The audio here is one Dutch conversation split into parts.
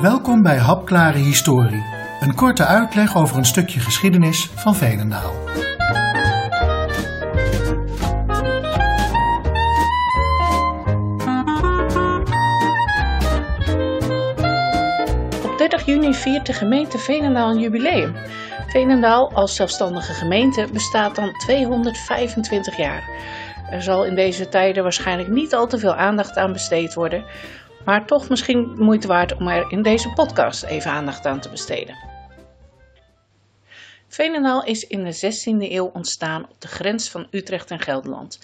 Welkom bij Hapklare Historie, een korte uitleg over een stukje geschiedenis van Veenendaal. Op 30 juni viert de gemeente Veenendaal een jubileum. Veenendaal als zelfstandige gemeente bestaat dan 225 jaar. Er zal in deze tijden waarschijnlijk niet al te veel aandacht aan besteed worden, maar toch misschien moeite waard om er in deze podcast even aandacht aan te besteden. Veenendaal is in de 16e eeuw ontstaan op de grens van Utrecht en Gelderland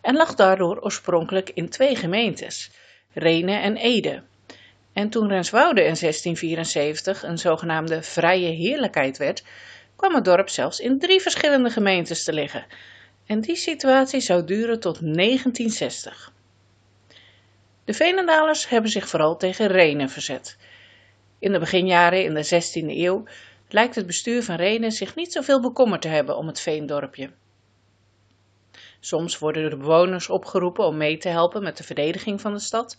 en lag daardoor oorspronkelijk in twee gemeentes, Renen en Ede. En toen Renswoude in 1674 een zogenaamde vrije heerlijkheid werd, kwam het dorp zelfs in drie verschillende gemeentes te liggen. En die situatie zou duren tot 1960. De Veenendalers hebben zich vooral tegen Renen verzet. In de beginjaren in de 16e eeuw lijkt het bestuur van Renen zich niet zoveel bekommerd te hebben om het veendorpje. Soms worden de bewoners opgeroepen om mee te helpen met de verdediging van de stad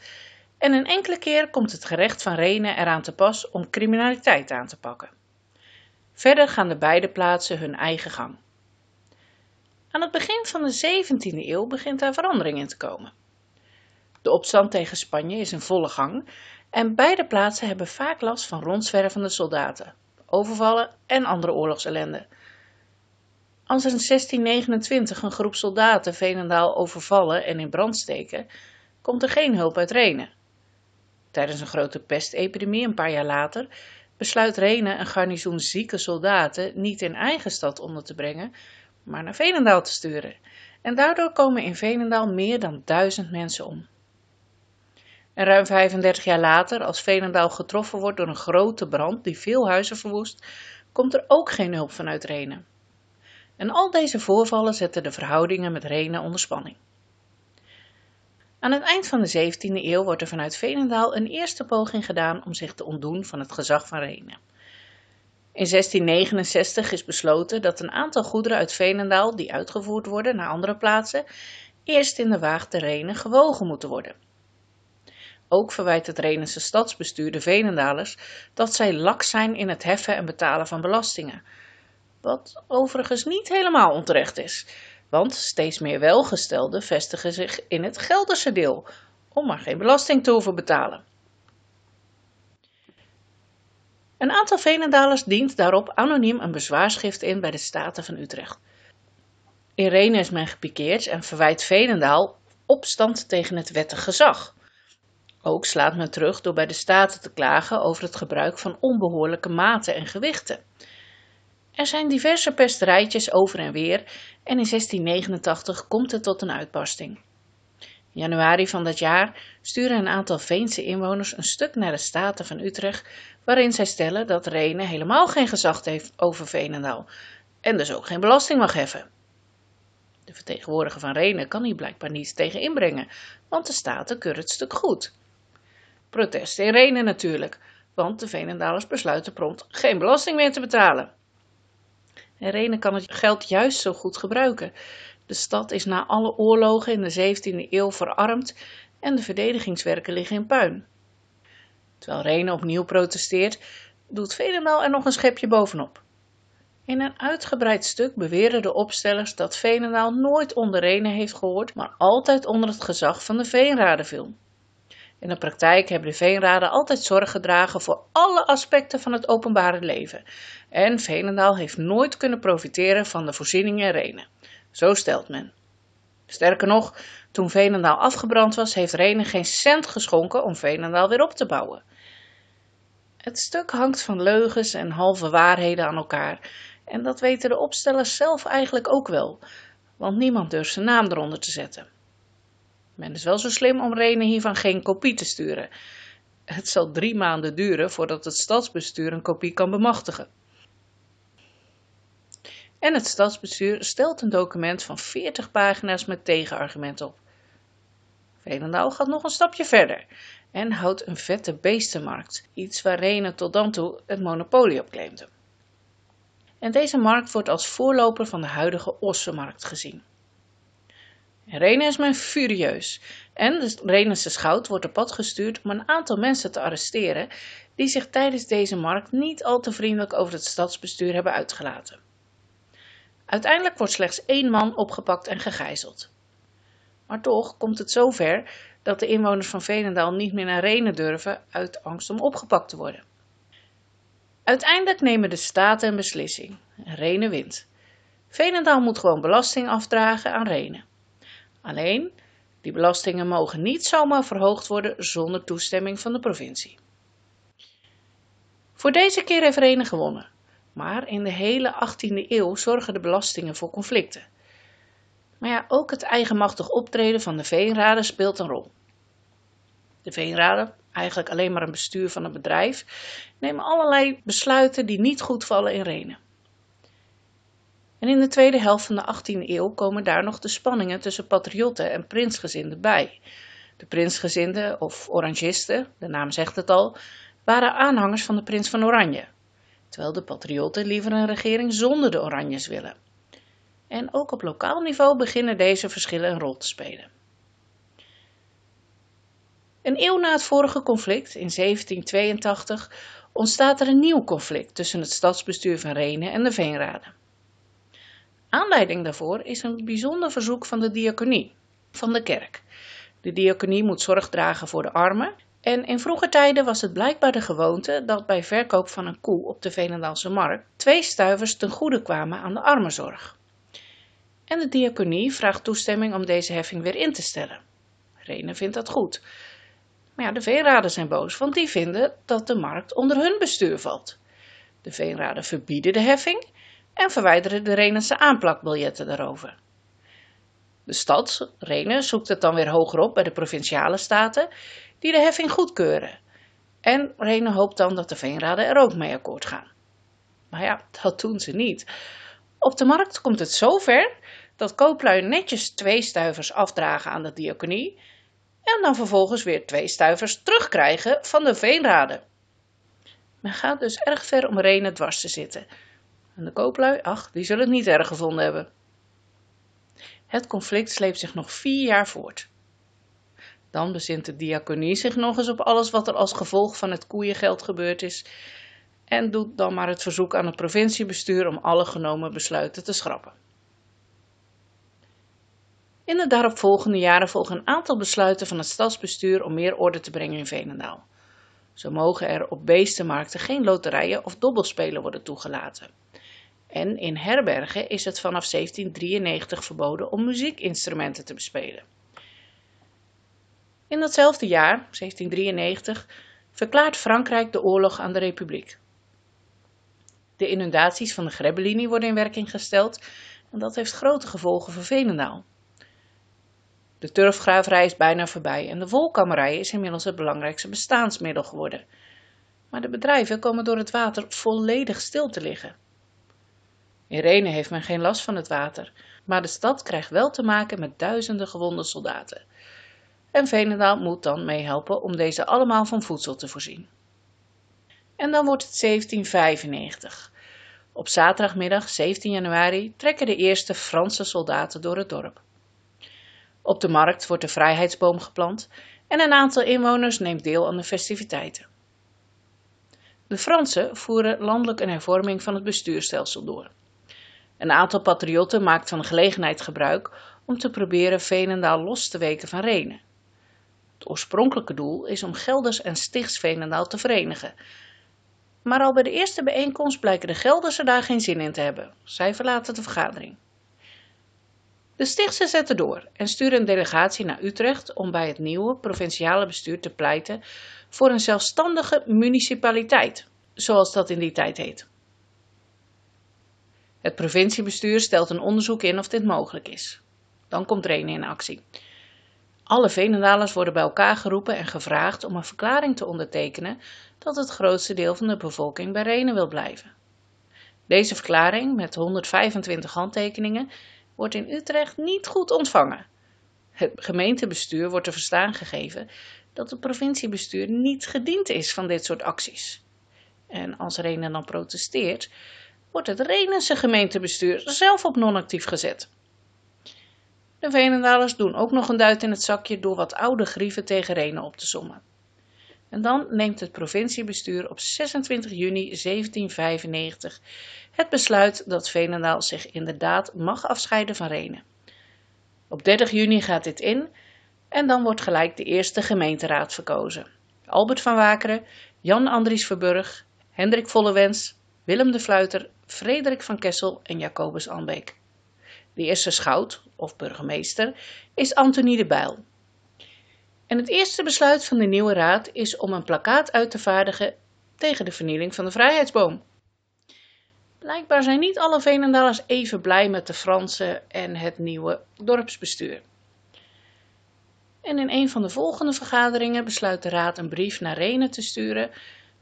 en een enkele keer komt het gerecht van Renen eraan te pas om criminaliteit aan te pakken. Verder gaan de beide plaatsen hun eigen gang. Aan het begin van de 17e eeuw begint daar verandering in te komen. De opstand tegen Spanje is in volle gang en beide plaatsen hebben vaak last van rondzwervende soldaten, overvallen en andere oorlogsellende. Als er in 1629 een groep soldaten Veenendaal overvallen en in brand steken, komt er geen hulp uit Renen. Tijdens een grote pestepidemie een paar jaar later besluit Renen een garnizoen zieke soldaten niet in eigen stad onder te brengen, maar naar Veenendaal te sturen. En daardoor komen in Veenendaal meer dan duizend mensen om. En ruim 35 jaar later, als Veenendaal getroffen wordt door een grote brand die veel huizen verwoest, komt er ook geen hulp vanuit Renen. En al deze voorvallen zetten de verhoudingen met Renen onder spanning. Aan het eind van de 17e eeuw wordt er vanuit Veenendaal een eerste poging gedaan om zich te ontdoen van het gezag van Renen. In 1669 is besloten dat een aantal goederen uit Veenendaal die uitgevoerd worden naar andere plaatsen, eerst in de waag te Renen gewogen moeten worden. Ook verwijt het Renense stadsbestuur de Veenendalers dat zij lak zijn in het heffen en betalen van belastingen. Wat overigens niet helemaal onterecht is, want steeds meer welgestelden vestigen zich in het Gelderse deel, om maar geen belasting te hoeven betalen. Een aantal Veenendalers dient daarop anoniem een bezwaarschrift in bij de Staten van Utrecht. In Renen is men gepikeerd en verwijt Veenendaal opstand tegen het wettig gezag. Ook slaat men terug door bij de Staten te klagen over het gebruik van onbehoorlijke maten en gewichten. Er zijn diverse pesterijtjes over en weer en in 1689 komt het tot een uitbarsting. In januari van dat jaar sturen een aantal Veense inwoners een stuk naar de Staten van Utrecht, waarin zij stellen dat Renen helemaal geen gezag heeft over Veenendaal en dus ook geen belasting mag heffen. De vertegenwoordiger van Renen kan hier blijkbaar niets tegen inbrengen, want de Staten keuren het stuk goed. Protesten in Renen natuurlijk, want de Veenendalers besluiten prompt geen belasting meer te betalen. En Renen kan het geld juist zo goed gebruiken. De stad is na alle oorlogen in de 17e eeuw verarmd en de verdedigingswerken liggen in puin. Terwijl Renen opnieuw protesteert, doet Veenendaal er nog een schepje bovenop. In een uitgebreid stuk beweren de opstellers dat Veenendaal nooit onder Renen heeft gehoord, maar altijd onder het gezag van de Veenraden viel. In de praktijk hebben de veenraden altijd zorg gedragen voor alle aspecten van het openbare leven. En Veenendaal heeft nooit kunnen profiteren van de voorzieningen in Renen. Zo stelt men. Sterker nog, toen Veenendaal afgebrand was, heeft Renen geen cent geschonken om Veenendaal weer op te bouwen. Het stuk hangt van leugens en halve waarheden aan elkaar. En dat weten de opstellers zelf eigenlijk ook wel, want niemand durft zijn naam eronder te zetten. Men is wel zo slim om Renen hiervan geen kopie te sturen. Het zal drie maanden duren voordat het stadsbestuur een kopie kan bemachtigen. En het stadsbestuur stelt een document van 40 pagina's met tegenargument op. Veenendaal gaat nog een stapje verder en houdt een vette beestenmarkt, iets waar Renen tot dan toe het monopolie op claimde. En deze markt wordt als voorloper van de huidige ossenmarkt gezien. Renen is men furieus en de Renense schout wordt op pad gestuurd om een aantal mensen te arresteren die zich tijdens deze markt niet al te vriendelijk over het stadsbestuur hebben uitgelaten. Uiteindelijk wordt slechts één man opgepakt en gegijzeld. Maar toch komt het zover dat de inwoners van Veenendaal niet meer naar Renen durven uit angst om opgepakt te worden. Uiteindelijk nemen de staten een beslissing. Renen wint. Veenendaal moet gewoon belasting afdragen aan Renen. Alleen, die belastingen mogen niet zomaar verhoogd worden zonder toestemming van de provincie. Voor deze keer heeft Renen gewonnen, maar in de hele 18e eeuw zorgen de belastingen voor conflicten. Maar ja, ook het eigenmachtig optreden van de veenraden speelt een rol. De veenraden, eigenlijk alleen maar een bestuur van een bedrijf, nemen allerlei besluiten die niet goed vallen in Renen. En in de tweede helft van de 18e eeuw komen daar nog de spanningen tussen patriotten en prinsgezinden bij. De prinsgezinden, of orangisten, de naam zegt het al, waren aanhangers van de prins van Oranje, terwijl de patriotten liever een regering zonder de Oranjes willen. En ook op lokaal niveau beginnen deze verschillen een rol te spelen. Een eeuw na het vorige conflict, in 1782, ontstaat er een nieuw conflict tussen het stadsbestuur van Renen en de Veenraden. Aanleiding daarvoor is een bijzonder verzoek van de diaconie, van de kerk. De diaconie moet zorg dragen voor de armen en in vroege tijden was het blijkbaar de gewoonte dat bij verkoop van een koe op de Veenendaalse markt twee stuivers ten goede kwamen aan de armenzorg. En de diaconie vraagt toestemming om deze heffing weer in te stellen. Rene vindt dat goed. Maar ja, de veenraden zijn boos, want die vinden dat de markt onder hun bestuur valt. De veenraden verbieden de heffing en verwijderen de Renense aanplakbiljetten daarover. De stad, Renen, zoekt het dan weer hoger op bij de provinciale staten, die de heffing goedkeuren. En Renen hoopt dan dat de veenraden er ook mee akkoord gaan. Maar ja, dat doen ze niet. Op de markt komt het zover dat kooplui netjes twee stuivers afdragen aan de diaconie en dan vervolgens weer twee stuivers terugkrijgen van de veenraden. Men gaat dus erg ver om Renen dwars te zitten. En de kooplui, ach, die zullen het niet erg gevonden hebben. Het conflict sleept zich nog vier jaar voort. Dan bezint de diaconie zich nog eens op alles wat er als gevolg van het koeiengeld gebeurd is en doet dan maar het verzoek aan het provinciebestuur om alle genomen besluiten te schrappen. In de daaropvolgende jaren volgen een aantal besluiten van het stadsbestuur om meer orde te brengen in Veenendaal. Zo mogen er op beestenmarkten geen loterijen of dobbelspelen worden toegelaten. En in herbergen is het vanaf 1793 verboden om muziekinstrumenten te bespelen. In datzelfde jaar, 1793, verklaart Frankrijk de oorlog aan de Republiek. De inundaties van de Grebbelinie worden in werking gesteld en dat heeft grote gevolgen voor Veenendaal. De turfgraverij is bijna voorbij en de wolkammerij is inmiddels het belangrijkste bestaansmiddel geworden. Maar de bedrijven komen door het water volledig stil te liggen. In heeft men geen last van het water, maar de stad krijgt wel te maken met duizenden gewonde soldaten. En Veenendaal moet dan meehelpen om deze allemaal van voedsel te voorzien. En dan wordt het 1795. Op zaterdagmiddag 17 januari trekken de eerste Franse soldaten door het dorp. Op de markt wordt de vrijheidsboom geplant en een aantal inwoners neemt deel aan de festiviteiten. De Fransen voeren landelijk een hervorming van het bestuurstelsel door. Een aantal patriotten maakt van de gelegenheid gebruik om te proberen Veenendaal los te weken van Renen. Het oorspronkelijke doel is om Gelders en Stichts Veenendaal te verenigen. Maar al bij de eerste bijeenkomst blijken de Geldersen daar geen zin in te hebben. Zij verlaten de vergadering. De Stichtse zetten door en sturen een delegatie naar Utrecht om bij het nieuwe provinciale bestuur te pleiten voor een zelfstandige municipaliteit, zoals dat in die tijd heet. Het provinciebestuur stelt een onderzoek in of dit mogelijk is. Dan komt Renen in actie. Alle Venendalers worden bij elkaar geroepen en gevraagd om een verklaring te ondertekenen dat het grootste deel van de bevolking bij Renen wil blijven. Deze verklaring, met 125 handtekeningen, wordt in Utrecht niet goed ontvangen. Het gemeentebestuur wordt te verstaan gegeven dat het provinciebestuur niet gediend is van dit soort acties. En als Renen dan protesteert, wordt het Renense gemeentebestuur zelf op non-actief gezet. De Venendalers doen ook nog een duit in het zakje door wat oude grieven tegen Renen op te sommen. En dan neemt het provinciebestuur op 26 juni 1795 het besluit dat Veenendaal zich inderdaad mag afscheiden van Renen. Op 30 juni gaat dit in en dan wordt gelijk de eerste gemeenteraad verkozen. Albert van Wakeren, Jan Andries Verburg, Hendrik Vollewens, Willem de Fluiter, Frederik van Kessel en Jacobus Anbeek. De eerste schout, of burgemeester, is Antonie de Bijl. En het eerste besluit van de nieuwe raad is om een plakkaat uit te vaardigen tegen de vernieling van de vrijheidsboom. Blijkbaar zijn niet alle Veenendalers even blij met de Fransen en het nieuwe dorpsbestuur. En in een van de volgende vergaderingen besluit de raad een brief naar Renen te sturen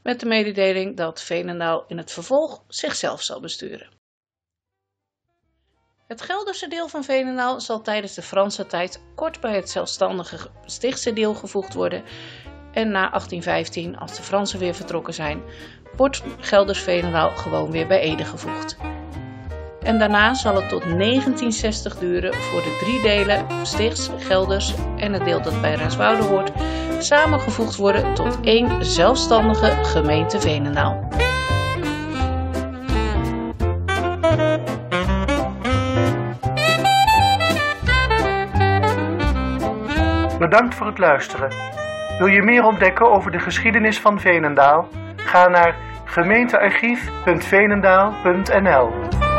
met de mededeling dat Veenendaal in het vervolg zichzelf zal besturen. Het Gelderse deel van Veenendaal zal tijdens de Franse tijd kort bij het zelfstandige Stichtse deel gevoegd worden en na 1815, als de Fransen weer vertrokken zijn, wordt Gelders Veenendaal gewoon weer bij Ede gevoegd. En daarna zal het tot 1960 duren voor de drie delen Stichts, Gelders en het deel dat bij Renswoude hoort samengevoegd worden tot één zelfstandige gemeente Veenendaal. Bedankt voor het luisteren. Wil je meer ontdekken over de geschiedenis van Veenendaal? Ga naar gemeentearchief.veenendaal.nl